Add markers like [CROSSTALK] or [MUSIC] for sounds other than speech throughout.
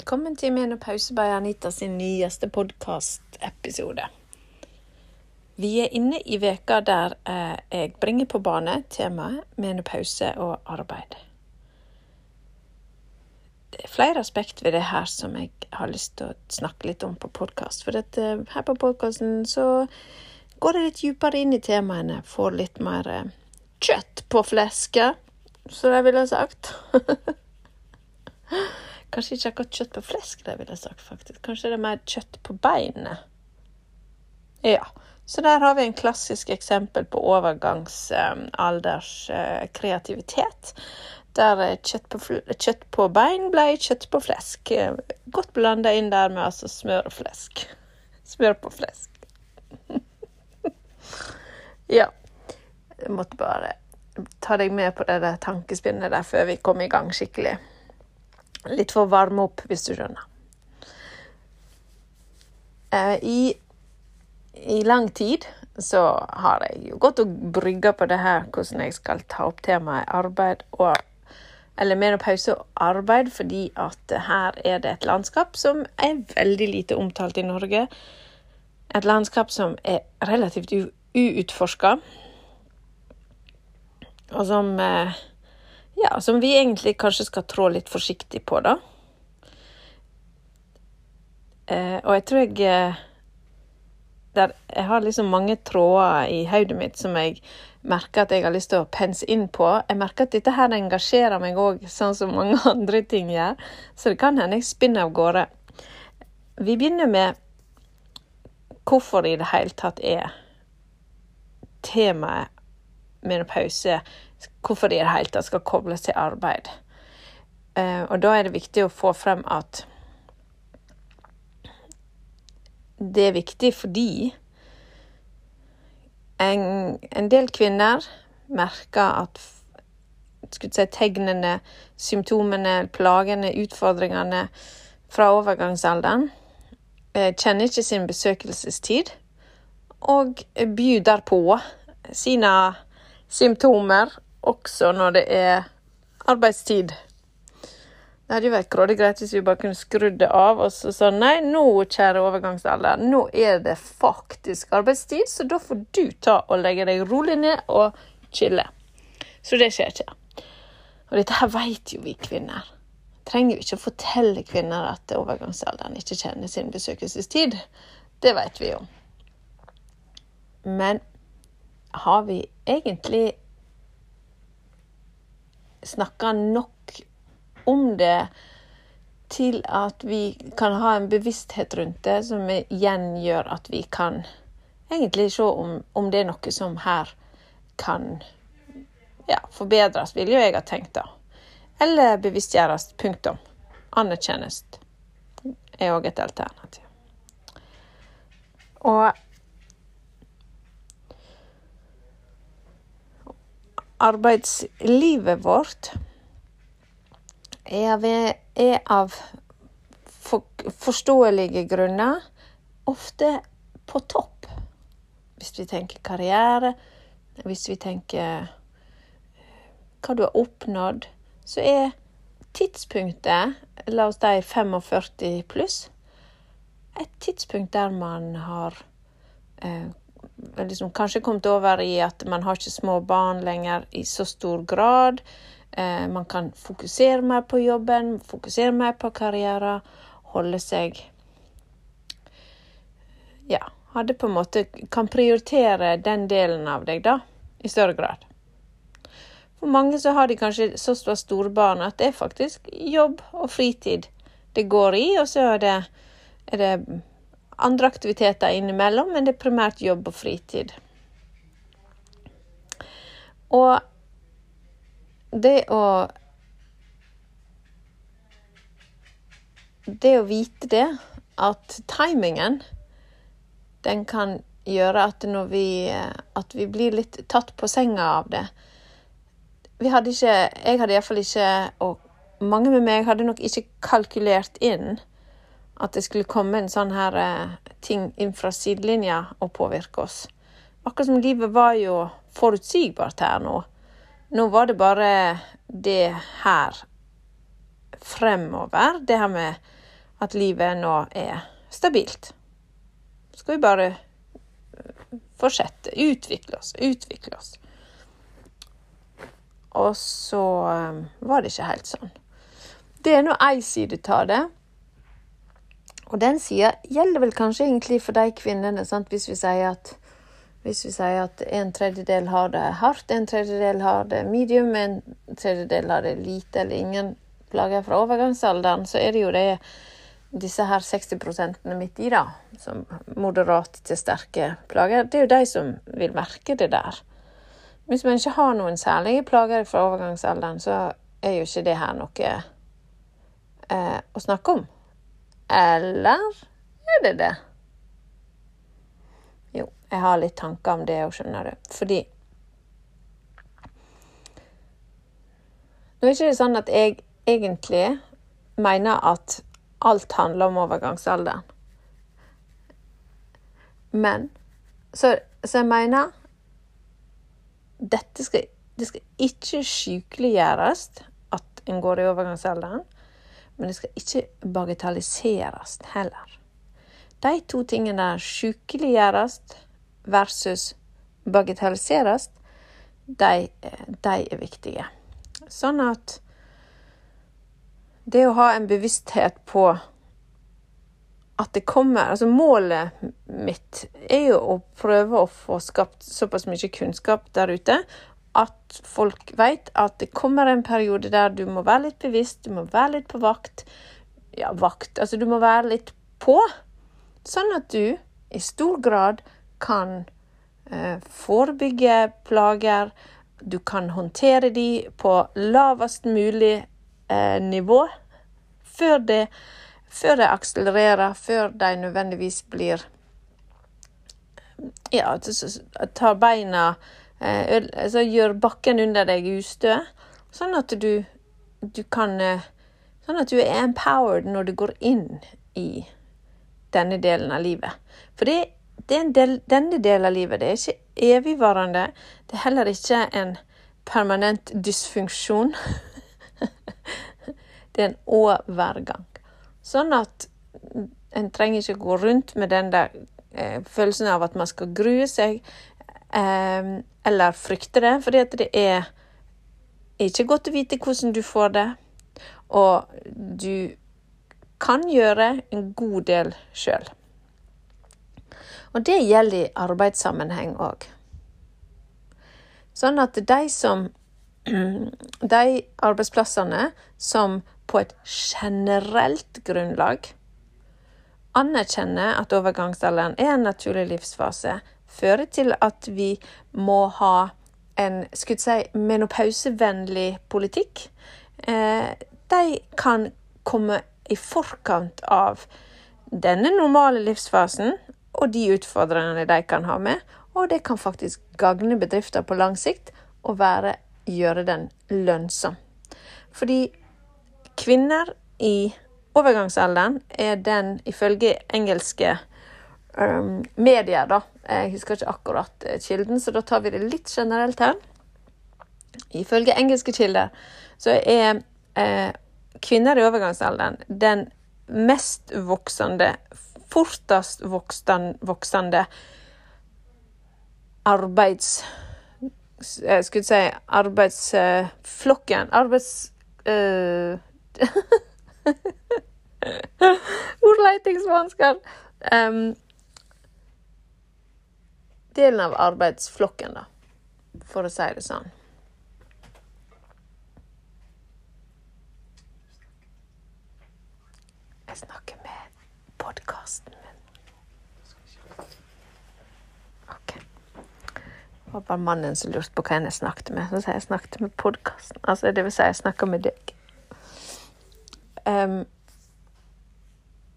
Velkommen til Menopause by Anita sin nyeste podkastepisode. Vi er inne i veka der eh, jeg bringer på bane temaet menopause og arbeid. Det er flere aspekt ved det her som jeg har lyst til å snakke litt om på podkast. For dette, eh, her på podkasten så går det litt dypere inn i temaene. Får litt mer eh, kjøtt på flesket, som jeg ville sagt. [LAUGHS] Kanskje ikke akkurat kjøtt på flesk, det ville jeg sagt, faktisk. Kanskje det er mer kjøtt på beinet. Ja. Så der har vi en klassisk eksempel på overgangsalders eh, kreativitet. Der eh, kjøtt på, kjøtt på, bein ble kjøtt på flesk. Eh, godt blanda inn der med altså smør og flesk. [LAUGHS] Smør på flesk. [LAUGHS] ja. Jeg måtte bare ta deg med på det tankespinnet der før vi kom i gang skikkelig. Litt for å varme opp, hvis du skjønner. Eh, I, I, lang tid så har jeg jo gått og brygga på det her, hvordan jeg skal ta opp temaet arbeid og eller menopause og arbeid, fordi at her er det et landskap som er veldig lite omtalt i Norge. Et landskap som er relativt uutforska, og som eh, ja, som vi egentlig kanskje skal trå litt forsiktig på, da. Eh, og jeg tror jeg eh, der, Jeg har liksom mange tråder i hodet mitt som jeg merker at jeg har lyst til å pense inn på. Jeg merker at dette her engasjerer meg òg, sånn som mange [LAUGHS] andre ting gjør. Så det kan hende jeg spinner av gårde. Vi begynner med hvorfor det i det hele tatt er temaet menopause hvorfor de i det hele tatt skal kobles til arbeid. Eh, og da er det viktig å få frem at det er viktig fordi en, en del kvinner merker at si, tegnene, symptomene, plagene, utfordringene fra overgangsalderen eh, kjenner ikke sin besøkelsestid og byr på sine symptomer også når det er arbeidstid. Det hadde jo vært grådig greit hvis vi bare kunne skrudd det av og så sa nei, nå, kjære overgangsalder, nå er det faktisk arbeidstid, så da får du ta og legge deg rolig ned og chille. Så det skjer ikke. Og dette her vet jo vi kvinner. Trenger jo ikke å fortelle kvinner at overgangsalderen ikke kjenner sin besøkelsestid. Det vet vi jo. Men har vi egentlig snakka nok om det til at vi kan ha en bevissthet rundt det, som igjen gjør at vi kan egentlig se om, om det er noe som her kan ja, forbedres, vil jo jeg ha tenkt, da. Eller bevisstgjøres. Punktum. Anerkjennes er òg et alternativ. Og arbeidslivet vårt er, av forståelige grunner ofte på topp. Hvis vi tenker karriere, hvis vi tenker hva du har oppnådd, så er tidspunktet, la oss si 45 pluss, et tidspunkt der man har eh, liksom kanskje kommet over i at man har ikke små barn lenger i så stor grad. Eh, man kan fokusere mer på jobben, fokusere mer på karrieren, holde seg Ja, hadde på en måte Kan prioritere den delen av deg, da, i større grad. For mange så har de kanskje så store barn at det er faktisk jobb og fritid det går i, og så er det, er det andre aktiviteter innimellom, men det er primært jobb og fritid. Og det å Det å vite det, at timingen, den kan gjøre at når vi At vi blir litt tatt på senga av det. Vi hadde ikke Jeg hadde iallfall ikke, og mange med meg hadde nok ikke kalkulert inn at det skulle komme en sånn her eh, ting inn fra sidelinja og påvirke oss. Akkurat som livet var jo forutsigbart her nå. Nå var det bare det her fremover. Det her med at livet nå er stabilt. Skal vi bare eh, fortsette, utvikle oss, utvikle oss. Og så um, var det ikke helt sånn. Det er nå ei side av det. Og den sida gjelder vel kanskje egentlig for de kvinnene, sant? hvis vi sier at hvis vi sier at en tredjedel har det hardt, en tredjedel har det medium, en tredjedel har det lite eller ingen plager fra overgangsalderen, så er det jo det disse her 60% midt i, da, som moderat til sterke plager. Det er jo de som vil merke det der. Hvis man ikke har noen særlige plager fra overgangsalderen, så er jo ikke det her noe eh, å snakke om. Eller er det det? Jo, jeg har litt tanker om det òg, skjønner du. Fordi Nå er det ikke sånn at jeg egentlig mener at alt handler om overgangsalderen. Men så, så jeg mener dette skal, det skal ikke sykeliggjøres at en går i overgangsalderen, men det skal ikke bagatelliseres heller. De to tingene sykeliggjøres versus bagatelliseres, de, de er viktige. Sånn at det å ha en bevissthet på at det kommer Altså målet mitt er jo å prøve å få skapt såpass mye kunnskap der ute at folk vet at det kommer en periode der du må være litt bevisst, du må være litt på vakt. Ja, vakt Altså, du må være litt på, sånn at du i stor grad kan eh, forebygge plager. Du kan håndtere de på lavest mulig eh, nivå før det før de akselererer, før de nødvendigvis blir Ja, tar beina altså Gjør bakken under deg ustø, sånn at du, du kan eh, Sånn at du er empowered når du går inn i denne delen av livet. For det, det er del, denne delen av livet. Det er ikke evigvarende. Det er heller ikke en permanent dysfunksjon. [LAUGHS] det er en overgang. Sånn at en trenger ikke gå rundt med den der eh, følelsen av at man skal grue seg eh, eller frykte det, fordi at det er ikke godt å vite hvordan du får det, og du kan gjøre en god del sjøl. Og det gjelder i arbeidssammenheng òg. Sånn at de som [CLEARS THROAT] De arbeidsplassene som på et generelt grunnlag anerkjenner at overgangsalderen er en naturlig livsfase, fører til at vi må ha en skulle si, menopausevennlig politikk. Eh, de kan komme i forkant av denne normale livsfasen og de utfordringene de kan ha med, og det kan faktisk gagne bedrifter på lang sikt og være, gjøre den lønnsom. Fordi Kvinner i overgangsalderen er den, ifølge engelske um, medier, da Jeg husker ikke akkurat eh, kilden, så da tar vi det litt generelt her. Ifølge engelske kilder så er eh, kvinner i overgangsalderen den mest voksende, fortest voksende arbeids... Jeg skulle si arbeidsflokken Arbeids... Uh, [LAUGHS] Ordleitingsvansker. Um, delen av arbeidsflokken, da, for å si det sånn. Jeg snakker med podkasten min. OK. Det var bare mannen som lurte på hva jeg snakket med. Så sier jeg snakket med podkasten. Altså, det vil si, jeg snakker med deg. Um,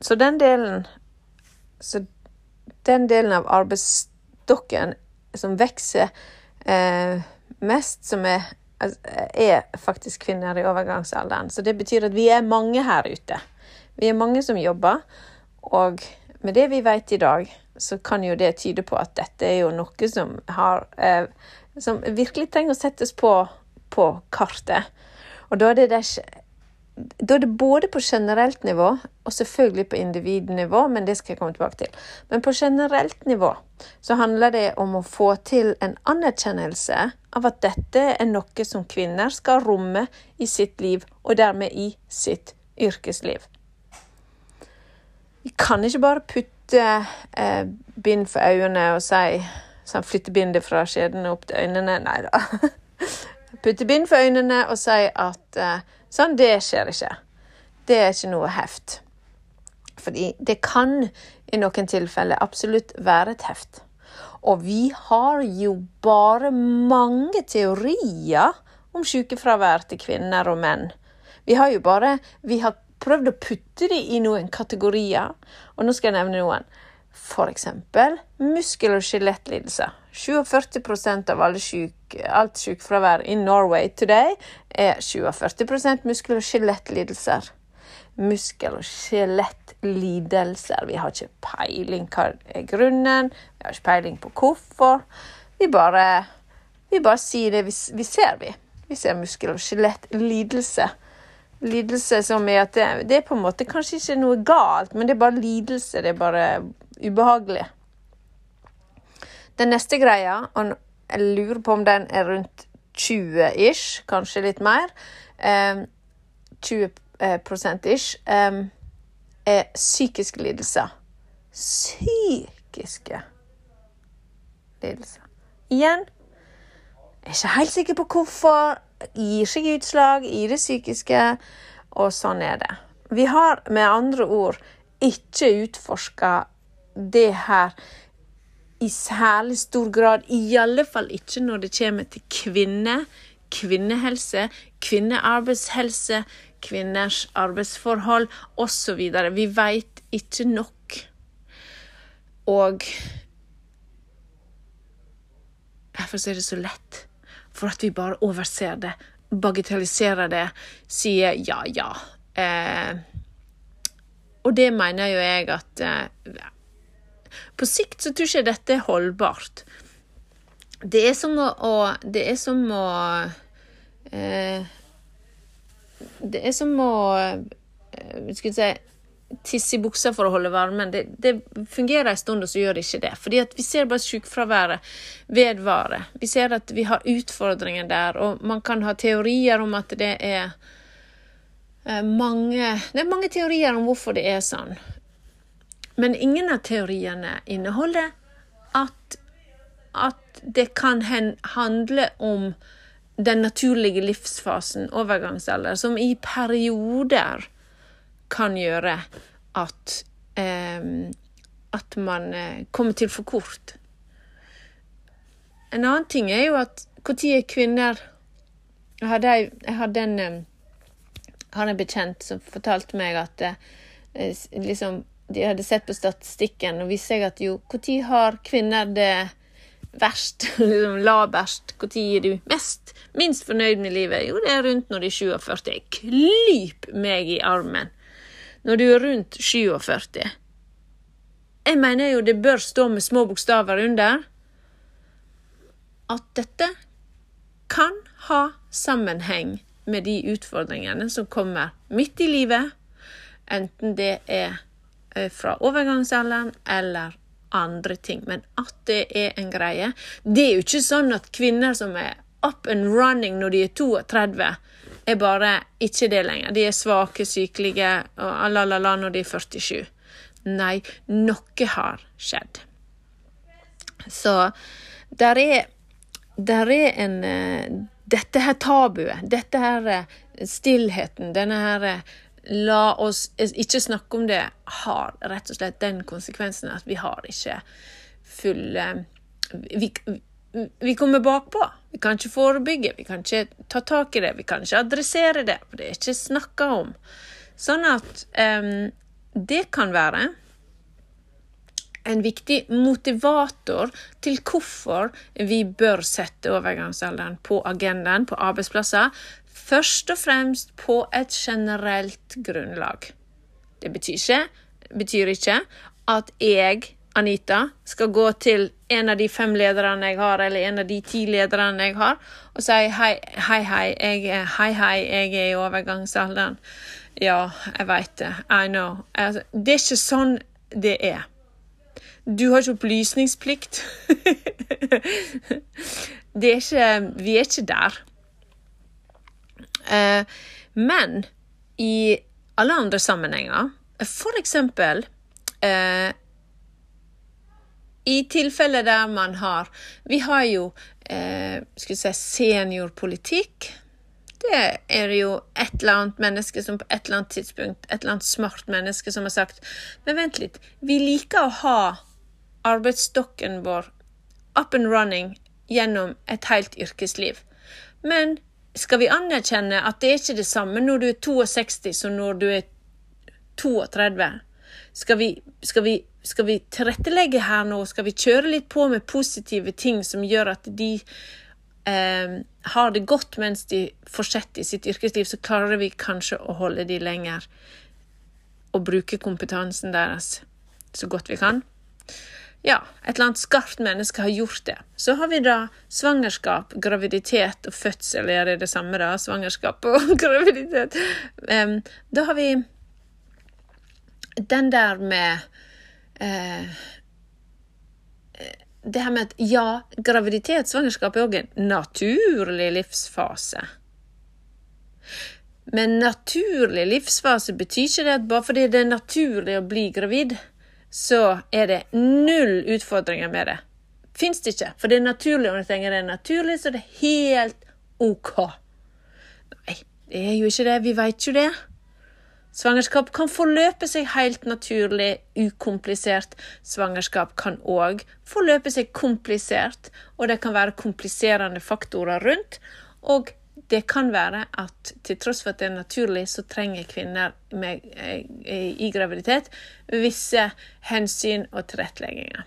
så den delen Så den delen av arbeidsstokken som vokser eh, mest, som er, altså, er faktisk kvinner i overgangsalderen. Så det betyr at vi er mange her ute. Vi er mange som jobber. Og med det vi vet i dag, så kan jo det tyde på at dette er jo noe som har eh, Som virkelig trenger å settes på, på kartet. Og da er det det da er det både på generelt nivå og selvfølgelig på individnivå, men det skal jeg komme tilbake til. Men på generelt nivå så handler det om å få til en anerkjennelse av at dette er noe som kvinner skal romme i sitt liv, og dermed i sitt yrkesliv. Vi kan ikke bare putte eh, bind for øynene og si sånn, flytte bindet fra skjedene opp til øynene. Nei da. [LAUGHS] putte bind for øynene og si at eh, Sånn, det skjer ikke. Det er ikke noe heft. Fordi det kan i noen tilfeller absolutt være et heft. Og vi har jo bare mange teorier om sykefravær til kvinner og menn. Vi har jo bare Vi har prøvd å putte det i noen kategorier, og nå skal jeg nevne noen. For eksempel muskel- og skjelettlidelser. 47% av syk, alt sykefravær i Norway today er 47 muskel- og skjelettlidelser. Muskel- og skjelettlidelser. Vi har ikke peiling hva er grunnen, vi har ikke peiling på hvorfor. Vi bare, vi bare sier det vi, vi ser, vi. Vi ser muskel- og skjelettlidelse lidelse som er at det, det, er på en måte kanskje ikke noe galt, men det er bare lidelse. Det er bare ubehagelig. Den neste greia, og jeg lurer på om den er rundt 20-ish, kanskje litt mer, um, 20 ish, um, er psykiske lidelser. Psykiske lidelser. Igjen, jeg er ikke helt sikker på hvorfor. Gir seg utslag i det psykiske, og sånn er det. Vi har med andre ord ikke utforska det her i særlig stor grad, i alle fall ikke når det kommer til kvinner, kvinnehelse, kvinnearbeidshelse, kvinners arbeidsforhold osv. Vi veit ikke nok. Og derfor er det så lett, for at vi bare overser det, bagatelliserer det, sier ja, ja. Eh, og det mener jo jeg at eh, på sikt så tror jeg ikke dette er holdbart. Det er som å, å Det er som å eh, Det er som å eh, Skal vi si tisse i buksa for å holde varmen. Det, det fungerer en stund, og så gjør det ikke det. Fordi vi ser bare sykefraværet vedvare. Vi ser at vi har utfordringer der, og man kan ha teorier om at det er eh, mange Det er mange teorier om hvorfor det er sånn. Men ingen av teoriene inneholder at, at det kan handle om den naturlige livsfasen, overgangsalder, som i perioder kan gjøre at, eh, at man eh, kommer til for kort. En annen ting er jo at når er kvinner Jeg hadde, jeg en, jeg hadde en bekjent som fortalte meg at eh, liksom de hadde sett på statistikken og viste seg at jo, når har kvinner det verst, [LAUGHS] liksom laberst? Når er du mest, minst fornøyd med livet? Jo, det er rundt når de er 47. Klyp meg i armen når du er rundt 47. Jeg mener jo det bør stå med små bokstaver under at dette kan ha sammenheng med de utfordringene som kommer midt i livet, enten det er fra overgangsalderen eller andre ting. Men at det er en greie. Det er jo ikke sånn at kvinner som er up and running når de er 32, er bare ikke det lenger. De er svake, sykelige og la-la-la når de er 47. Nei, noe har skjedd. Så der er, der er en eh, Dette her tabuet, dette her eh, stillheten, denne her la oss ikke snakke om det, har rett og slett den konsekvensen at vi har ikke full vi, vi kommer bakpå. Vi kan ikke forebygge, vi kan ikke ta tak i det, vi kan ikke adressere det, for det er ikke snakka om. Sånn at um, det kan være en viktig motivator til hvorfor vi bør sette overgangsalderen på agendaen på arbeidsplasser, først og fremst på et generelt grunnlag. Det betyr ikke, betyr ikke at jeg, Anita, skal gå til en av de fem lederne jeg har, eller en av de ti lederne jeg har, og si hei, hei, hei, jeg er, hei, hei, jeg er i overgangsalderen. Ja, jeg veit det. I know. Altså, det er ikke sånn det er. Du har ikke opplysningsplikt. [LAUGHS] det er ikke Vi er ikke der. Eh, men i alle andre sammenhenger, for eksempel eh, i tilfeller der man har Vi har jo eh, si, seniorpolitikk. Det er jo et eller annet menneske som på et eller annet tidspunkt, et eller annet smart menneske som har sagt Men vent litt, vi liker å ha arbeidsstokken vår up and running gjennom et helt yrkesliv. Men skal vi anerkjenne at det er ikke det samme når du er 62 som når du er 32? Skal vi, skal vi, skal vi tilrettelegge her nå? Skal vi kjøre litt på med positive ting som gjør at de eh, har det godt mens de fortsetter i sitt yrkesliv, så klarer vi kanskje å holde de lenger og bruke kompetansen deres så godt vi kan? Ja, et eller annet skarpt menneske har gjort det. Så har vi da svangerskap, graviditet og fødsel. Er det det samme, da? Svangerskap og [LAUGHS] graviditet. Um, da har vi den der med uh, Det her med at ja, graviditet, svangerskap er òg en naturlig livsfase. Men naturlig livsfase betyr ikke det at bare fordi det er naturlig å bli gravid, så er det null utfordringer med det. Fins det ikke. For det er naturlig, og når jeg det er naturlig, så er det helt OK. Nei, det er jo ikke det. Vi veit jo det. Svangerskap kan forløpe seg helt naturlig, ukomplisert. Svangerskap kan òg forløpe seg komplisert, og det kan være kompliserende faktorer rundt. Og det kan være at til tross for at det er naturlig, så trenger kvinner med, eh, i graviditet visse hensyn og tilrettelegginger.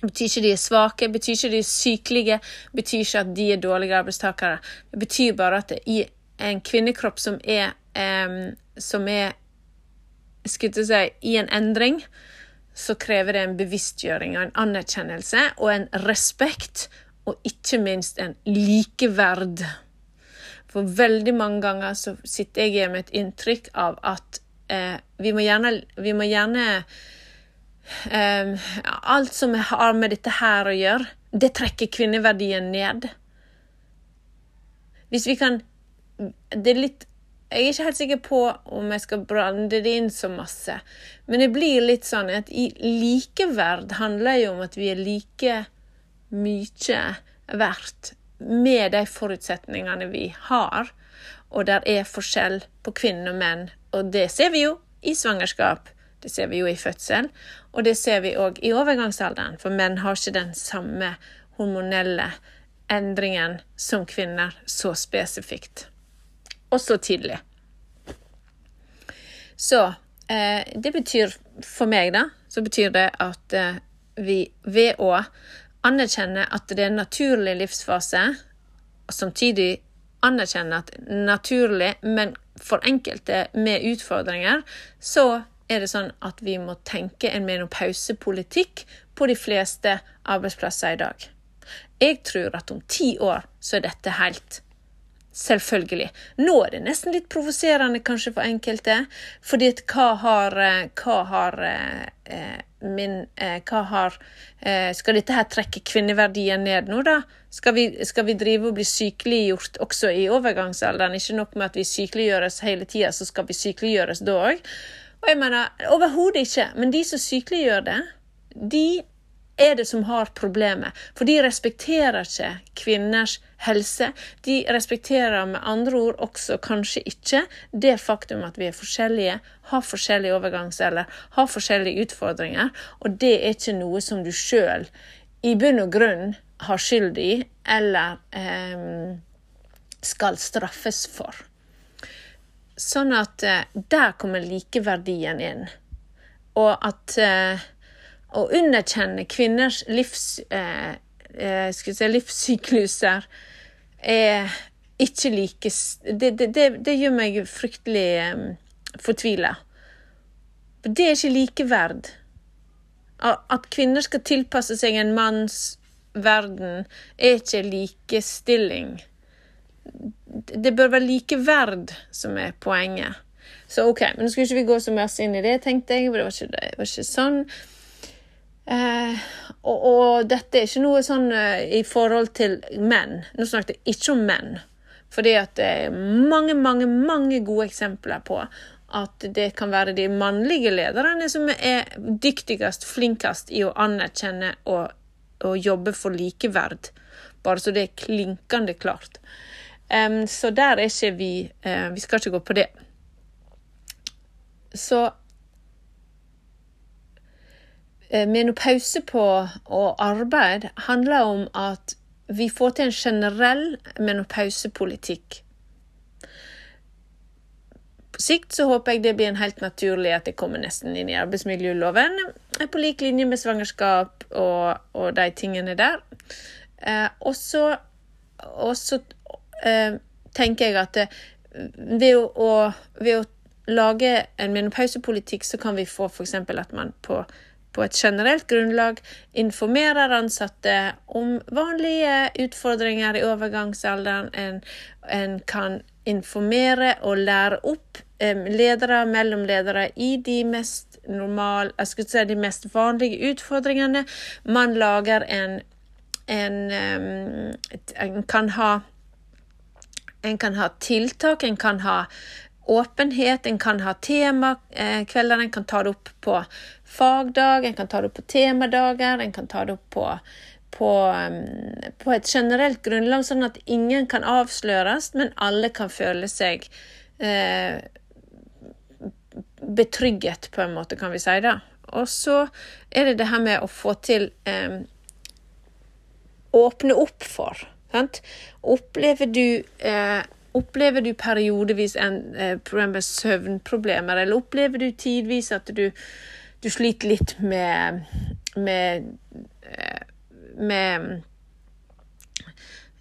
Betyr ikke de er svake, betyr ikke de er sykelige, betyr ikke at de er dårlige arbeidstakere. Det betyr bare at i en kvinnekropp som er, um, som er si, i en endring, så krever det en bevisstgjøring og en anerkjennelse og en respekt og ikke minst en likeverd. For veldig mange ganger så sitter jeg igjen med et inntrykk av at eh, vi må gjerne, vi må gjerne eh, Alt som har med dette her å gjøre, det trekker kvinneverdien ned. Hvis vi kan Det er litt jeg er ikke helt sikker på om jeg skal brande det inn så masse, men det blir litt sånn at i likeverd handler jo om at vi er like mye verdt med de forutsetningene vi har. Og der er forskjell på kvinner og menn. Og det ser vi jo i svangerskap, det ser vi jo i fødsel, og det ser vi òg i overgangsalderen. For menn har ikke den samme hormonelle endringen som kvinner så spesifikt. Og så tidlig. Så eh, det betyr for meg, da, så betyr det at eh, vi ved å anerkjenne at det er en naturlig livsfase, og samtidig anerkjenne at naturlig, men for enkelte med utfordringer, så er det sånn at vi må tenke en menopausepolitikk på de fleste arbeidsplasser i dag. Jeg tror at om ti år så er dette helt Selvfølgelig. Nå er det nesten litt provoserende kanskje for enkelte, fordi hva har, eh, hva har eh, min eh, Hva har eh, Skal dette her trekke kvinneverdien ned nå, da? Skal vi, skal vi drive og bli sykeliggjort også i overgangsalderen? Ikke nok med at vi sykeliggjøres hele tida, så skal vi sykeliggjøres da òg. Og jeg mener overhodet ikke. Men de som sykeliggjør det, de er det som har problemet. For de respekterer ikke kvinners helse. De respekterer med andre ord også kanskje ikke det faktum at vi er forskjellige, har forskjellige overgangsalder, har forskjellige utfordringer, og det er ikke noe som du sjøl i bunn og grunn har skyld i, eller eh, skal straffes for. Sånn at eh, der kommer likeverdien inn. Og at eh, å underkjenne kvinners livs, eh, eh si, livssykluser er ikke like Det, det, det, det gjør meg fryktelig eh, fortvila. Det er ikke likeverd. At kvinner skal tilpasse seg en manns verden, er ikke likestilling. Det bør være likeverd som er poenget. Så OK, men nå skulle ikke vi gå så mye inn i det, tenkte jeg. Det var ikke, det var ikke sånn. Eh, og, og, dette er ikke noe sånn eh, i forhold til menn. Nå snakket jeg ikke om menn. Fordi at det er mange, mange, mange gode eksempler på at det kan være de mannlige lederne som er dyktigst, flinkest i å anerkjenne og, og jobbe for likeverd. Bare så det er klinkende klart. Um, så der er ikke vi uh, Vi skal ikke gå på det. Så menopause på og arbeid handler om at vi får til en generell menopausepolitikk på sikt så håper jeg det blir en helt naturlig at det kommer nesten inn i arbeidsmiljøloven, på lik linje med svangerskap og, og de tingene der. Eh, og så, eh, tenker jeg at det, ved å, ved å lage en menopausepolitikk, så kan vi få f.eks. at man på, på et generelt grunnlag informerer ansatte om vanlige utfordringer i overgangsalderen. En, en kan informere og lære opp ledere, mellomledere i de mest normal, si de mest vanlige utfordringene. Man lager en en, en kan ha en kan ha tiltak, en kan ha åpenhet, en kan ha temakvelder, en kan ta det opp på fagdag, en kan ta det opp på temadager, en kan ta det opp på, på, på et generelt grunnlag, sånn at ingen kan avsløres, men alle kan føle seg eh, betrygget, på en måte, kan vi si det. Og så er det det her med å få til eh, Åpne opp for. Sant? Opplever du eh, Opplever du periodevis en eh, søvnproblemer, eller opplever du tidvis at du, du sliter litt med med, eh, med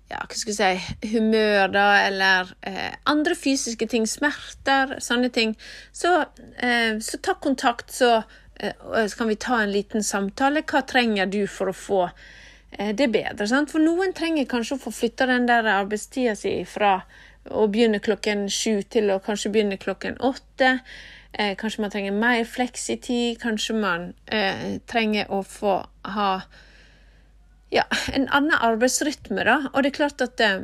ja, hva skal jeg si, humør, da, eller eh, andre fysiske ting, smerter, sånne ting, så, eh, så ta kontakt, så, eh, så, kan vi ta en liten samtale. Hva trenger du for å få eh, det bedre? Sant? For noen trenger kanskje å få flytta den der arbeidstida si fra å begynne klokken sju til å kanskje begynne klokken åtte. Eh, kanskje man trenger mer fleksitid, kanskje man eh, trenger å få ha ja, en annen arbeidsrytme, da. Og det er klart at eh,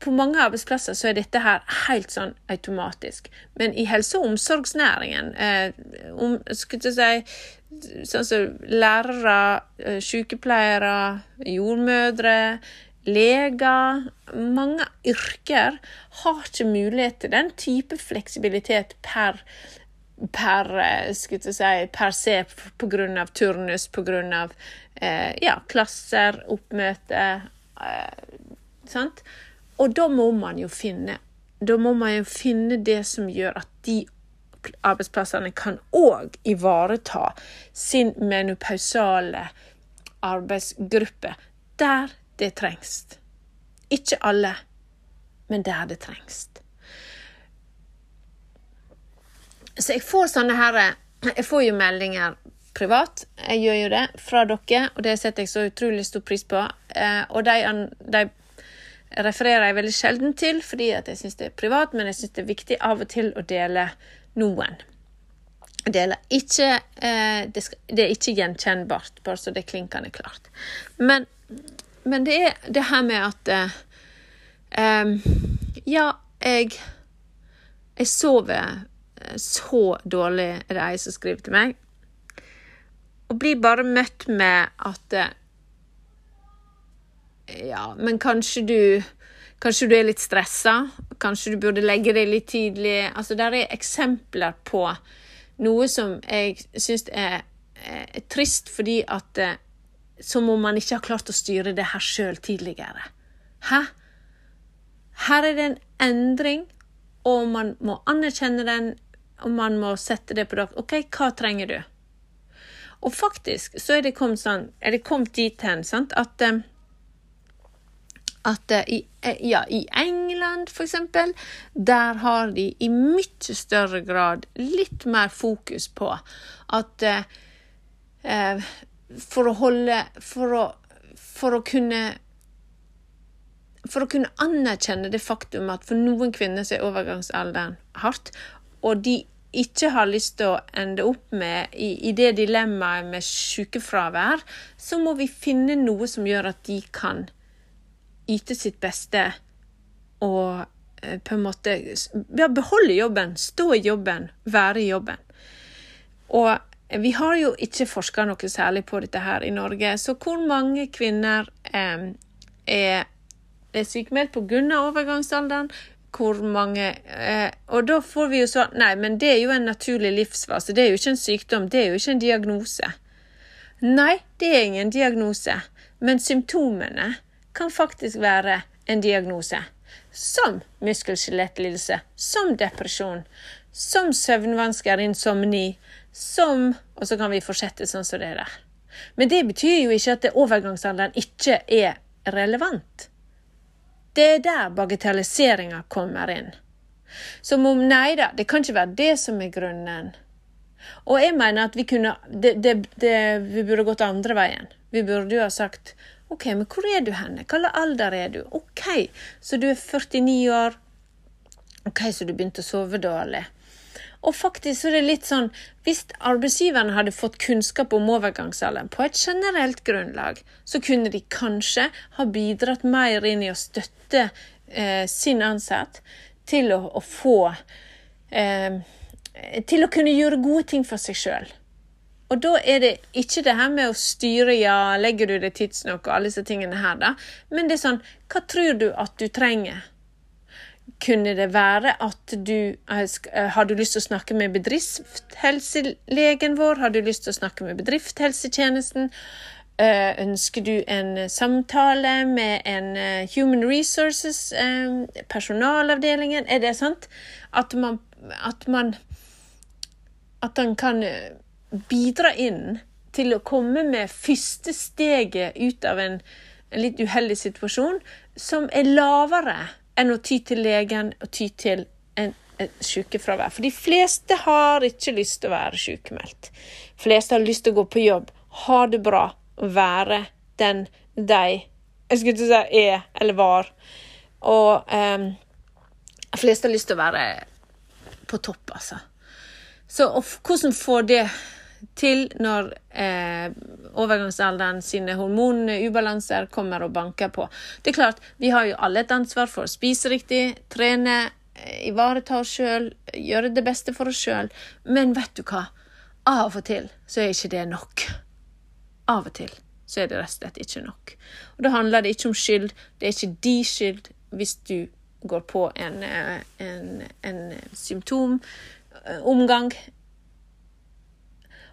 på mange arbeidsplasser så er dette her helt sånn automatisk. Men i helse- og omsorgsnæringen, eh, om, skulle jeg si, sånn som lærere, eh, sykepleiere, jordmødre, leger Mange yrker har ikke mulighet til den type fleksibilitet per per, eh, skulle si, per se pga. turnus, pga. Eh, ja, klasser, oppmøte. Eh, sant? Og da må man jo finne Da må man jo finne det som gjør at de arbeidsplassene kan òg ivareta sin menopausale arbeidsgruppe der det trengs. Ikke alle, men der det trengs. Så jeg får sånne her Jeg får jo meldinger privat, jeg gjør jo det, fra dere, og det setter jeg så utrolig stor pris på. Eh, og de, de refererer jeg veldig sjelden til, fordi jeg syns det er privat, men jeg syns det er viktig av og til å dele noen. Deler ikke eh, det, er ikke gjenkjennbart, bare så det klinkende klart. Men, men, det er det her med at um, Ja, jeg jeg sover så dårlig, er det ei som skriver til meg. Og blir bare møtt med at eh, Ja, men kanskje du Kanskje du er litt stressa? Kanskje du burde legge deg litt tidlig? Altså, der er eksempler på noe som jeg syns er, er, trist, fordi at eh, Som om man ikke har klart å styre det her sjøl tidligere. Hæ? Her er det en endring, og man må anerkjenne den og man må sette det på dag. OK, hva trenger du? Og faktisk så er det kommet sånn, er det kommet dit hen sant, at, eh, at eh, i, eh, ja, i England for eksempel, der har de i mye større grad litt mer fokus på at eh, For å holde For å, for å kunne for å kunne anerkjenne det faktum at for noen kvinner så er overgangsalderen hardt, og de ikke har lyst til å ende opp med i, i det dilemmaet med sykefravær, så må vi finne noe som gjør at de kan yte sitt beste og eh, på en måte ja, beholde jobben, stå i jobben, være i jobben. Og vi har jo ikke forska noe særlig på dette her i Norge, så hvor mange kvinner eh, er, er sykemeldt pga. overgangsalderen? Hvor mange eh, Og da får vi jo sånn Nei, men det er jo en naturlig livsfase. Det er jo ikke en sykdom. Det er jo ikke en diagnose. Nei, det er ingen diagnose. Men symptomene kan faktisk være en diagnose. Som muskel-skjelettlidelse, som depresjon, som søvnvansker, insomni, som Og så kan vi fortsette sånn som det er der. Men det betyr jo ikke at overgangsalderen ikke er relevant. Det er der bagatelliseringa kommer inn. Som om nei da, det kan ikke være det som er grunnen. Og jeg mener at vi kunne det, det, det, Vi burde gått andre veien. Vi burde jo ha sagt OK, men hvor er du henne? Hvilken alder er du? OK, så du er 49 år. OK, så du begynte å sove dårlig. Og faktisk så er det litt sånn Hvis arbeidsgiverne hadde fått kunnskap om overgangsalderen på et generelt grunnlag, så kunne de kanskje ha bidratt mer inn i å støtte eh, sin ansatt til å, å få eh, Til å kunne gjøre gode ting for seg sjøl. Og da er det ikke det her med å styre, ja, legger du det tidsnok og alle disse tingene her, da. Men det er sånn, hva tror du at du trenger? Kunne det være at du eh, eh, Har du lyst til å snakke med bedriftshelselegen vår? Har du lyst til å snakke med bedriftshelsetjenesten? Eh, ønsker du en samtale med en Human Resources, personalavdelingen? Er det sant? At man At man At han kan bidra inn til å komme med første steget ut av en litt uheldig situasjon, som er lavere enn å ty til legen og ty til en, en sykefravær. For de fleste har ikke lyst til å være sykemeldt. De fleste har lyst til å gå på jobb, ha det bra og være den de jeg skulle ikke si er eller var. Og um, de fleste har lyst til å være på topp, altså. Så hvordan får det til når eh, overgangsalderen sine hormonubalanser kommer og banker på. Det er klart, vi har jo alle et ansvar for å spise riktig, trene, eh, ivareta oss sjøl, gjøre det beste for oss sjøl. Men vet du hva? Av og til så er ikke det nok. Av og til så er det rett og slett ikke nok. Og Da handler det ikke om skyld. Det er ikke de skyld hvis du går på en, eh, en, en symptomomgang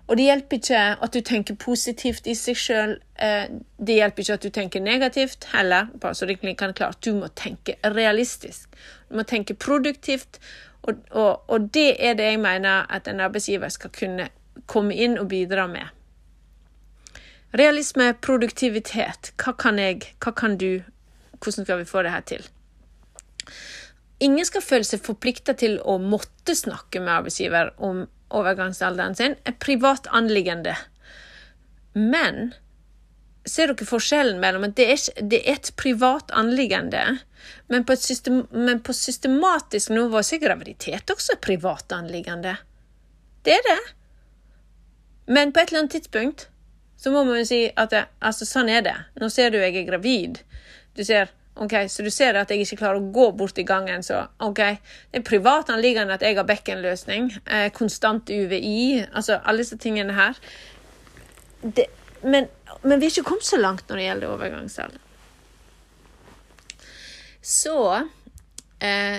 og det hjelper ikke at du tenker positivt i seg sjøl. Eh, det hjelper ikke at du tenker negativt heller. bare så det kan klart. Du må tenke realistisk. Du må tenke produktivt. Og, og, og det er det jeg mener at en arbeidsgiver skal kunne komme inn og bidra med. Realisme, produktivitet. Hva kan jeg, hva kan du? Hvordan skal vi få det her til? Ingen skal føle seg forplikta til å måtte snakke med arbeidsgiver om overgangsalderen sin, et privat anliggende. Men ser dere forskjellen mellom at det er, det er et privat anliggende, men på, system, men på systematisk nivå så er graviditet også et privat anliggende. Det er det. Men på et eller annet tidspunkt så må man jo si at det, altså, sånn er det. Nå ser du jeg er gravid. Du ser Ok, Så du ser at jeg ikke klarer å gå bort i gangen, så ok. Det er privat anliggende at jeg har bekkenløsning, eh, konstant UVI, altså alle disse tingene her. Det, men, men, vi er ikke kommet så langt når det gjelder overgangsalder. Så eh,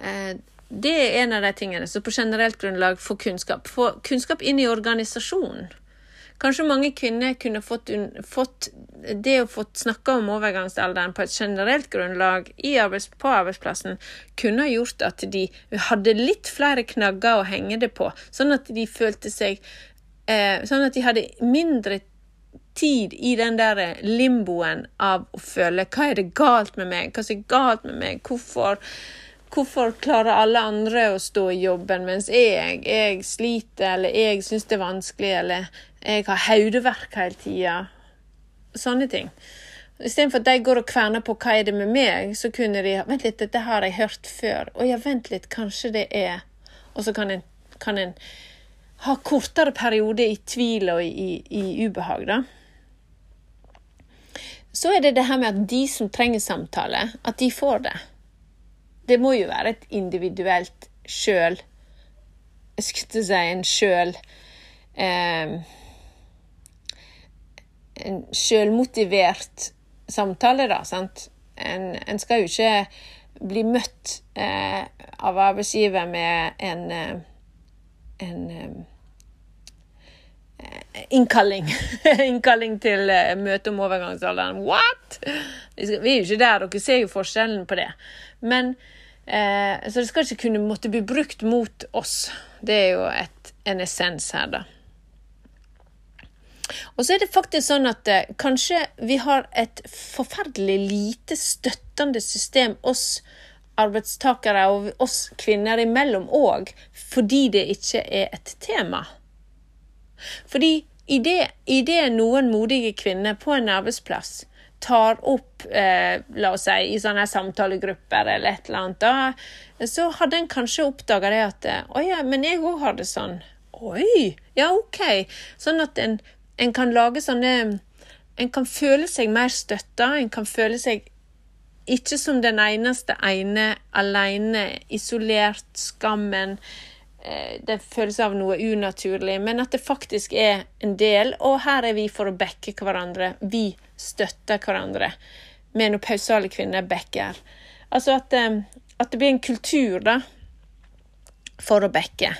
eh, Det er en av de tingene. Så på generelt grunnlag få kunnskap. Få kunnskap inn i organisasjonen. Kanskje mange kvinner kunne fått, fått det å få snakke om overgangsalderen på et generelt grunnlag arbeids, på arbeidsplassen, kunne gjort at de hadde litt flere knagger å henge det på, sånn at de følte seg eh, Sånn at de hadde mindre tid i den der limboen av å føle hva er det galt med meg, hva er det galt med meg, hvorfor Hvorfor klarer alle andre å stå i jobben, mens jeg, jeg sliter, eller jeg syns det er vanskelig, eller jeg har hodeverk hele tida? Sånne ting. Istedenfor at de går og kverner på hva er det med meg, så kunne de Vent litt, dette har jeg hørt før. Å ja, vent litt, kanskje det er Og så kan en, kan en ha kortere perioder i tvil og i, i, ubehag, da. Så er det det her med at de som trenger samtale, at de får det. Det må jo være et individuelt sjøl Jeg skulle si en sjøl eh, En sjølmotivert samtale, da. sant? En, en, skal jo ikke bli møtt eh, av arbeidsgiver med en, eh, en eh, Innkalling. [LAUGHS] Innkalling til møte om overgangsalderen. What?! Vi er jo ikke der, dere ser jo forskjellen på det. Men uh, Så det skal ikke kunne måtte bli brukt mot oss. Det er jo et, en essens her, da. Og så er det faktisk sånn at eh, kanskje vi har et forferdelig lite støttende system oss arbeidstakere og oss kvinner imellom òg, fordi det ikke er et tema. Fordi idet noen modige kvinner på en arbeidsplass tar opp, eh, la oss si, i sånne samtalegrupper eller et eller annet, da, så hadde en kanskje oppdaga det at Å ja, men jeg òg har det sånn. Oi! Ja, OK. Sånn at en, en kan lage sånne En kan føle seg mer støtta, en kan føle seg ikke som den eneste ene alene, isolert, skammen. den det føles av noe unaturlig, men at det faktisk er en del. Og her er vi for å backe hverandre. Vi støtter hverandre. Menopausale kvinner backer. Altså at, eh, at, det blir en kultur, da, for å backe.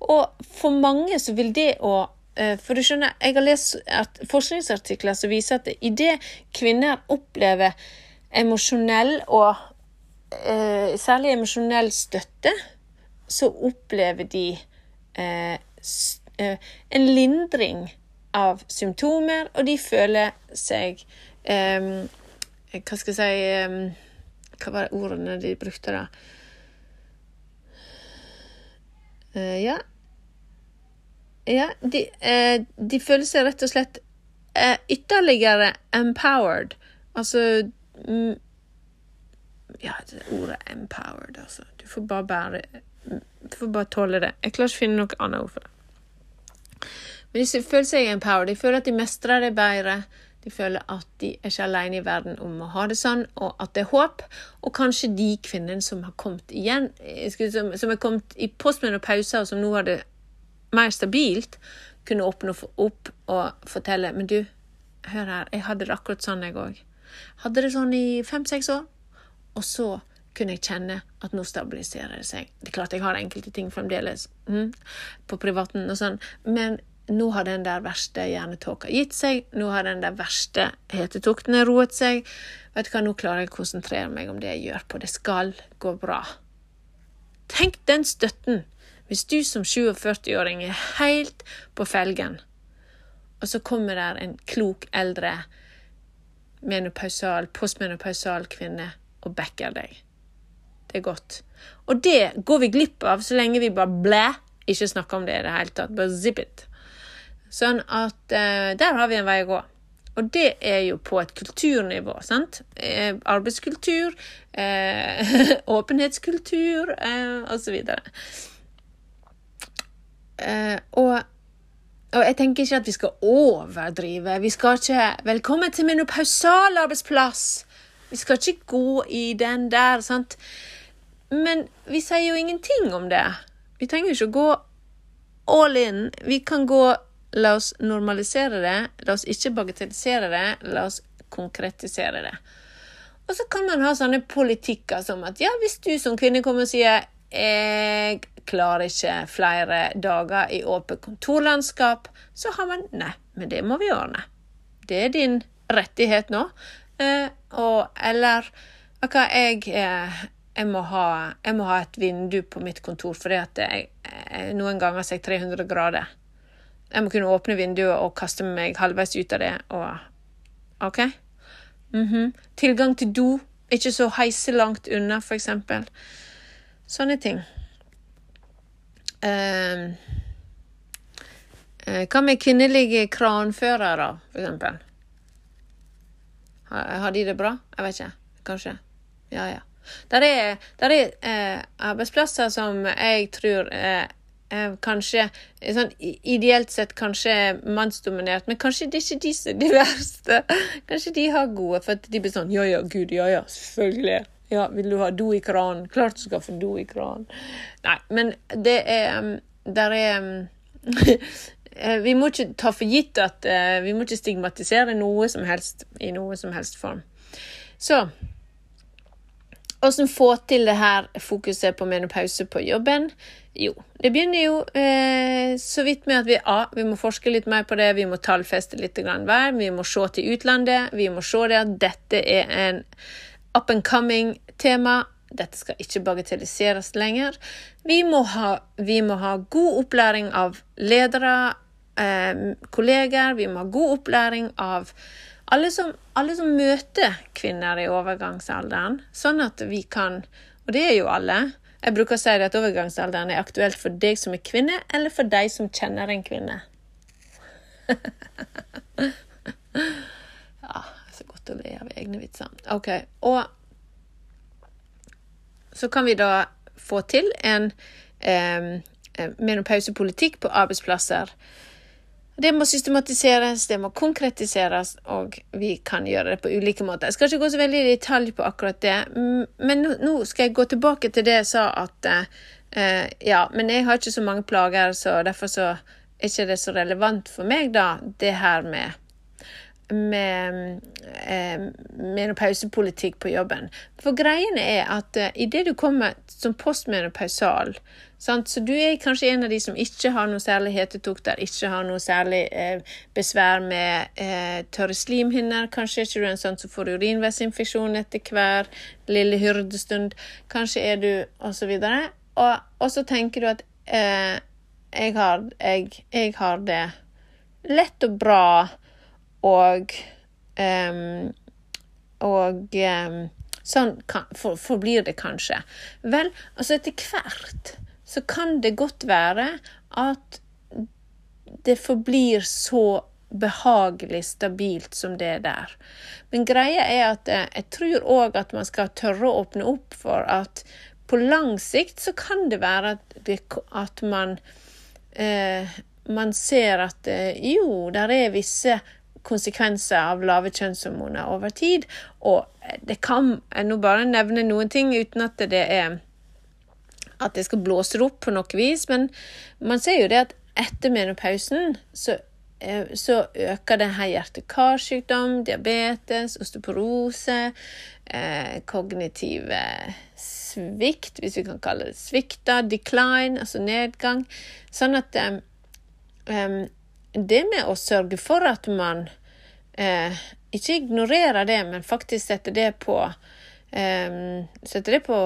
Og for mange så vil det å eh, For du skjønner, jeg har lest forskningsartikler som viser at idet kvinner opplever emosjonell og eh, særlig emosjonell støtte, så opplever de en lindring av symptomer, og de føler seg um, Hva skal jeg si um, Hva var ordene de brukte, da? Uh, ja. Ja, de, uh, de, føler seg rett og slett ytterligere empowered. Altså mm, Ja, det ordet empowered, altså. Du får bare bære du får bare tåle det. Jeg klarer ikke å finne noe annet ord for det. Men de føler seg empowered. De føler at de mestrer det bedre. De føler at de er ikke alene i verden om å ha det sånn, og at det er håp. Og kanskje de kvinnene som har kommet igjen, som, som har kommet i postmenopause, og som nå har det mer stabilt, kunne åpne opp og fortelle Men du, hør her, jeg hadde det akkurat sånn, jeg òg. Hadde det sånn i fem-seks år. Og så kunne jeg kjenne at nå stabiliserer det seg. Det er klart jeg har enkelte ting fremdeles mm, på privaten og sånn, men nå har den der verste hjernetåka gitt seg. Nå har den der verste hetetoktene roet seg. Vet du hva, Nå klarer jeg å konsentrere meg om det jeg gjør på. Det skal gå bra. Tenk den støtten hvis du som 47-åring er helt på felgen, og så kommer der en klok, eldre menopausal, postmenopausal kvinne og backer deg. Det er godt. Og det går vi glipp av så lenge vi bare blæ, ikke snakker om det i det hele tatt. Bare zip it. Sånn at eh, der har vi en vei å gå. Og det er jo på et kulturnivå. sant? Eh, arbeidskultur, eh, [LAUGHS] åpenhetskultur eh, osv. Eh, og, og jeg tenker ikke at vi skal overdrive. Vi skal ikke 'Velkommen til menopausal arbeidsplass'. Vi skal ikke gå i den der. sant? Men vi sier jo ingenting om det. Vi trenger jo ikke å gå all in. Vi kan gå La oss normalisere det. La oss ikke bagatellisere det. La oss konkretisere det. Og så kan man ha sånne politikker som at ja, hvis du som kvinne kommer og sier jeg klarer ikke flere dager i åpent kontorlandskap, så har man nei, men det må vi ordne. Det er din rettighet nå. Eh, og eller hva jeg eh, jeg må, ha, jeg må, ha, et vindu på mitt kontor fordi jeg, jeg, noen ganger er jeg 300 grader. Jeg må kunne åpne vinduet og kaste meg halvveis ut av det. Og, OK? Mm -hmm. Tilgang til do. Ikke så heise langt unna, for eksempel. Sånne ting. Uh, hva med kvinnelige kranførere, for eksempel? Har, har de det bra? Jeg vet ikke. Kanskje. Ja, ja. Der er, der er eh, arbeidsplasser som jeg tror eh, kanskje sånn Ideelt sett kanskje mannsdominert, men kanskje det er ikke de som er de verste. [LAUGHS] Kanskje de har gode, for at de blir sånn Ja ja, gud, ja ja, selvfølgelig. Ja, vil du ha do i kranen? Klart du skal få do i kranen. Nei, men det er Der er um, [LAUGHS] Vi må ikke ta for gitt at Vi må ikke stigmatisere noe som helst i noe som helst form. Så Åssen få til det her fokuset på menopause på jobben? Jo, det begynner jo eh, så vidt med at vi, ja, vi må forske litt mer på det, vi må tallfeste litt hver, vi må se til utlandet, vi må se det at dette er en up and coming tema. Dette skal ikke bagatelliseres lenger. Vi må ha, vi må ha god opplæring av ledere, eh, kolleger, vi må ha god opplæring av alle som, alle som møter kvinner i overgangsalderen, sånn at vi kan Og det er jo alle. Jeg bruker å si at overgangsalderen er aktuelt for deg som er kvinne, eller for deg som kjenner en kvinne. ja, [LAUGHS] så godt å le av egne vitser. OK. Og så kan vi da få til en eh, menopausepolitikk på arbeidsplasser det må systematiseres, det må konkretiseres, og vi kan gjøre det på ulike måter. Jeg skal ikke gå så veldig i detalj på akkurat det, men nå skal jeg gå tilbake til det jeg sa at uh, ja, men jeg har ikke så mange plager, så derfor så er ikke det så relevant for meg, da, det her med med eh, menopausepolitikk på jobben. For greiene er at eh, idet du kommer som postmenopausal, så du er kanskje en av de som ikke har noe særlig hetetokter, ikke har noe særlig eh, besvær med eh, tørre slimhinner, kanskje er ikke du en sånn som får urinveisinfeksjon etter hver lille hyrdestund, kanskje er du og så videre. Og, og så tenker du at eh, jeg har, jeg, jeg har det lett og bra og um, Og um, sånn kan, for, forblir det kanskje. Vel, altså etter hvert så kan det godt være at det forblir så behagelig stabilt som det er der. Men greia er at eh, jeg tror òg at man skal tørre å åpne opp for at på lang sikt så kan det være at, det, at man eh, man ser at eh, jo, der er visse konsekvenser av lave kjønnshormoner over tid. Og det kan jeg nå bare nevne noen ting uten at det er at det skal blåse det opp på noe vis, men man ser jo det at etter menopausen så, eh, så øker det her hjerte-karsykdom, diabetes, osteoporose, eh, kognitive svikt, hvis vi kan kalle det svikt, decline, altså nedgang. Sånn at eh, det med å sørge for at man eh, ikke ignorerer det, men faktisk setter det på eh, setter det på,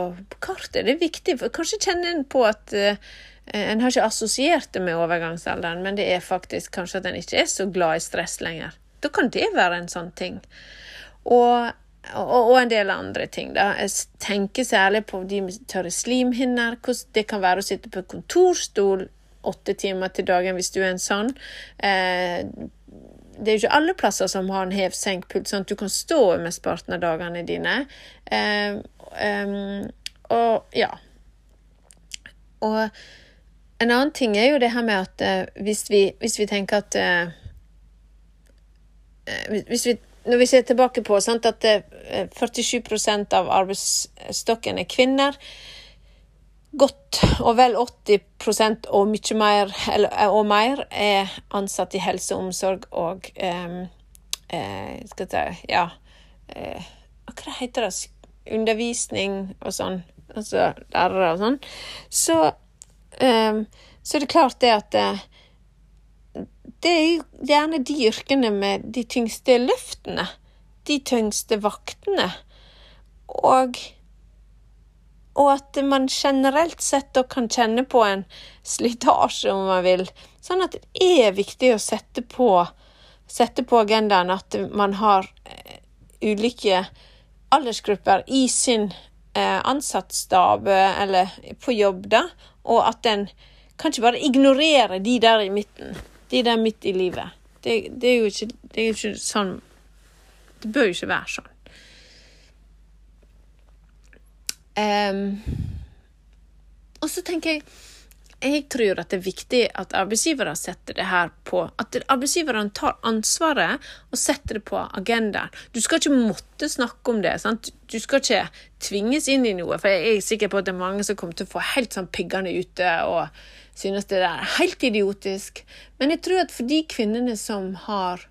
kartet, det er viktig. For kanskje kjenner en på at eh, en har ikke assosiert det med overgangsalderen, men det er faktisk kanskje at en ikke er så glad i stress lenger. Da kan det være en sånn ting. Og og, og, en del andre ting. Da. Jeg tenker særlig på de med tørre slimhinner. Hvordan det kan være å sitte på kontorstol åtte timer til dagen hvis du er en sånn. Eh, det er jo ikke alle plasser som har en hev-senk-pult, sånn at du kan stå mesteparten av dagene dine. Um, um, og ja. Og en annen ting er jo det her med at uh, hvis, vi, hvis, vi, tenker at uh, hvis vi, Når vi ser tilbake på sant, at uh, 47% av arbeidsstokken er kvinner, Godt og vel 80% og mye mer, eller, eh, og mer er ansatt i helse og omsorg og eh, Skal jeg si Ja. Eh, hva heter det? Undervisning og sånn. Altså lærere og sånn. Så, eh, så er det klart det at eh, det er gjerne de yrkene med de tyngste løftene. De tyngste vaktene. Og og at man generelt sett kan kjenne på en slitasje, om man vil. Sånn at det er viktig å sette på, sette på agendaen at man har eh, ulike aldersgrupper i sin eh, ansattstab eller på jobb, da, og at en kan ikke bare ignorere de der i midten. De der midt i livet. Det, det, er, jo ikke, det er ikke sånn Det bør jo ikke være sånn. Um, og så tenker jeg jeg tror at det er viktig at arbeidsgivere setter det her på At arbeidsgiverne tar ansvaret og setter det på agendaen. Du skal ikke måtte snakke om det. Sant? Du skal ikke tvinges inn i noe. For jeg er sikker på at det er mange som kommer til å få helt sånn piggene ute og synes det er helt idiotisk. Men jeg tror at for de kvinnene som har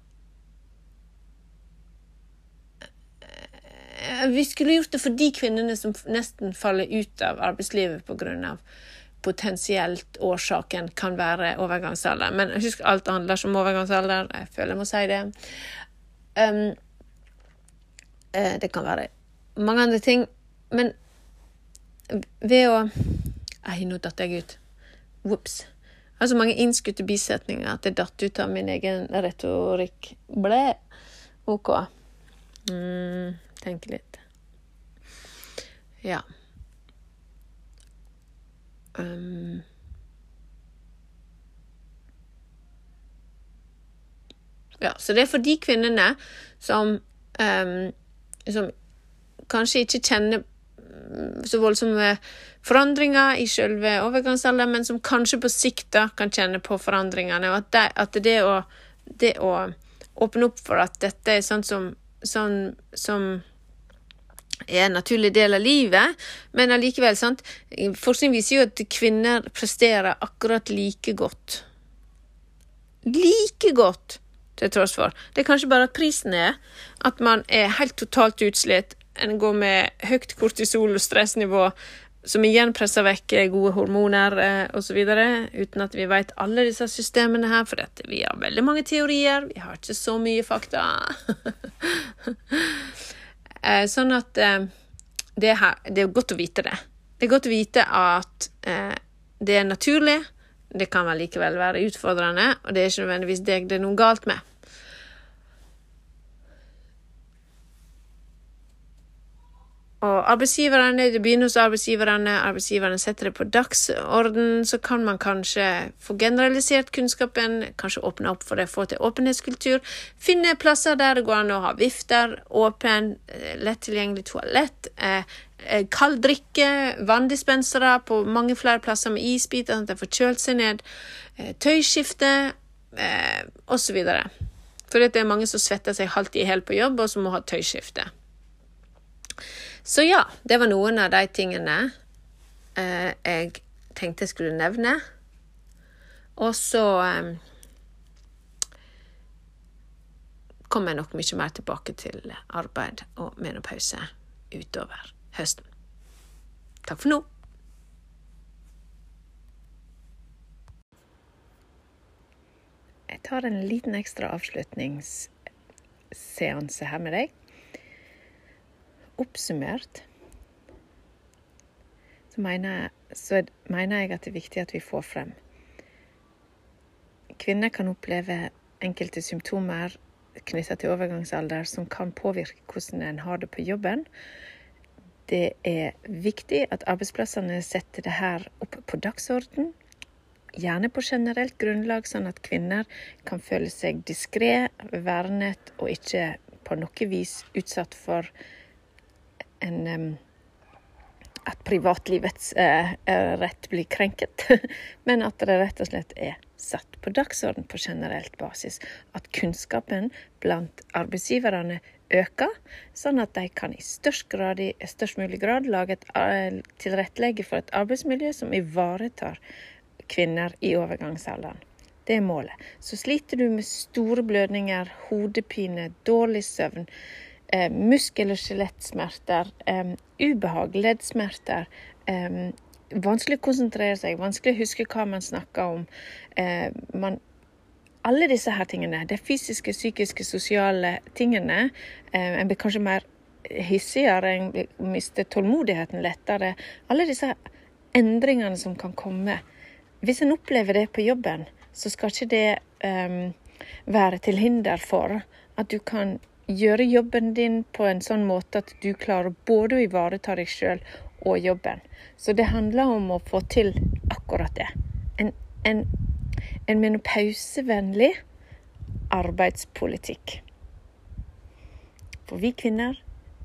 vi skulle gjort det for de kvinnene som nesten faller ut av arbeidslivet pga. potensielt årsaken kan være overgangsalder. Men husk, alt handler som overgangsalder. Jeg føler jeg må si det. Um, det kan være mange andre ting. Men ved å Nei, nå datt jeg ut. Ops. Jeg har så mange innskutte bisetninger at det datt ut av min egen retorikk. Ble. OK. Mm tenke litt. Ja. Um. Ja, så det er for de kvinnene som, um, som kanskje ikke kjenner så voldsomme forandringer i selve overgangsalderen, men som kanskje på sikt da kan kjenne på forandringene. Og at det, at det, å, det å åpne opp for at dette er sånn som, sånn som er en naturlig del av livet, men allikevel, sant Forskning viser jo at kvinner presterer akkurat like godt. Like godt, til tross for. Det er kanskje bare at prisen er at man er helt totalt utslitt. En går med høyt kortisol og stressnivå, som igjen presser vekk gode hormoner eh, osv., uten at vi vet alle disse systemene her, for dette, vi har veldig mange teorier, vi har ikke så mye fakta. [LAUGHS] Eh, sånn at eh, det, her, det, er godt å vite det. Det er godt å vite at eh, det er naturlig. Det kan vel likevel være utfordrende, og det er ikke nødvendigvis deg det er noe galt med. Og arbeidsgiverne, det begynner hos arbeidsgiverne, arbeidsgiverne setter det på dagsorden, så kan man kanskje få generalisert kunnskapen, kanskje åpne opp for det, få til åpenhetskultur. Finne plasser der det går an å ha vifter, åpen, eh, lett tilgjengelig toalett, eh, eh, kald drikke, vanndispensere på mange flere plasser med isbiter, sånn at de får kjølt seg ned, eh, tøyskifte eh, osv. For det er mange som svetter seg halvt i hjel på jobb, og som må ha tøyskifte. Så ja, det var noen av de tingene eh, jeg tenkte jeg skulle nevne. Og så eh, kommer jeg nok mye mer tilbake til arbeid og menopause utover høsten. Takk for nå. Jeg tar en liten ekstra avslutningsseanse her med deg oppsummert så mener, så mener, jeg at det er viktig at vi får frem Kvinner kan oppleve enkelte symptomer knytta til overgangsalder som kan påvirke hvordan en har det på jobben. Det er viktig at arbeidsplassene setter det her opp på dagsorden. Gjerne på generelt grunnlag, sånn at kvinner kan føle seg diskré, vernet og ikke på noe vis utsatt for en at privatlivets eh, rett blir krenket, [LAUGHS] men at det rett og slett er satt på dagsorden på generelt basis. At kunnskapen blant arbeidsgiverne øker, sånn at de kan i størst, grad, i størst mulig grad lage et, eh, tilrettelegge for et arbeidsmiljø som ivaretar kvinner i overgangsalderen. Det er målet. Så sliter du med store blødninger, hodepine, dårlig søvn, eh, muskel- og skjelettsmerter, eh, ubehag, leddsmerter. Eh, vanskelig å konsentrere seg, vanskelig å huske hva man snakker om. Eh, man, alle disse her tingene, de fysiske, psykiske, sosiale tingene, eh, en blir kanskje mer hissigere, en mister tålmodigheten lettere. Alle disse endringene som kan komme. Hvis en opplever det på jobben, så skal ikke det um, være til hinder for at du kan gjøre jobben din på en sånn måte at du klarer både å ivareta deg sjøl og jobben. Så det handler om å få til akkurat det. En, en, en menopausevennlig arbeidspolitikk. For vi kvinner,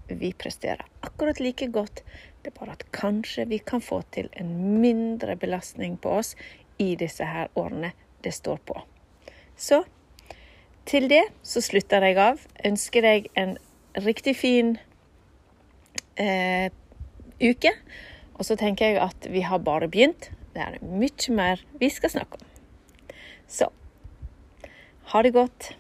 vi presterer akkurat like godt. Det er bare at kanskje vi kan få til en mindre belastning på oss i disse her årene det står på. Så til det så slutter jeg av. Ønsker deg en riktig fin eh, uke. Og så tenker jeg at vi har bare begynt. Det er mye mer vi skal snakke om. Så ha det godt.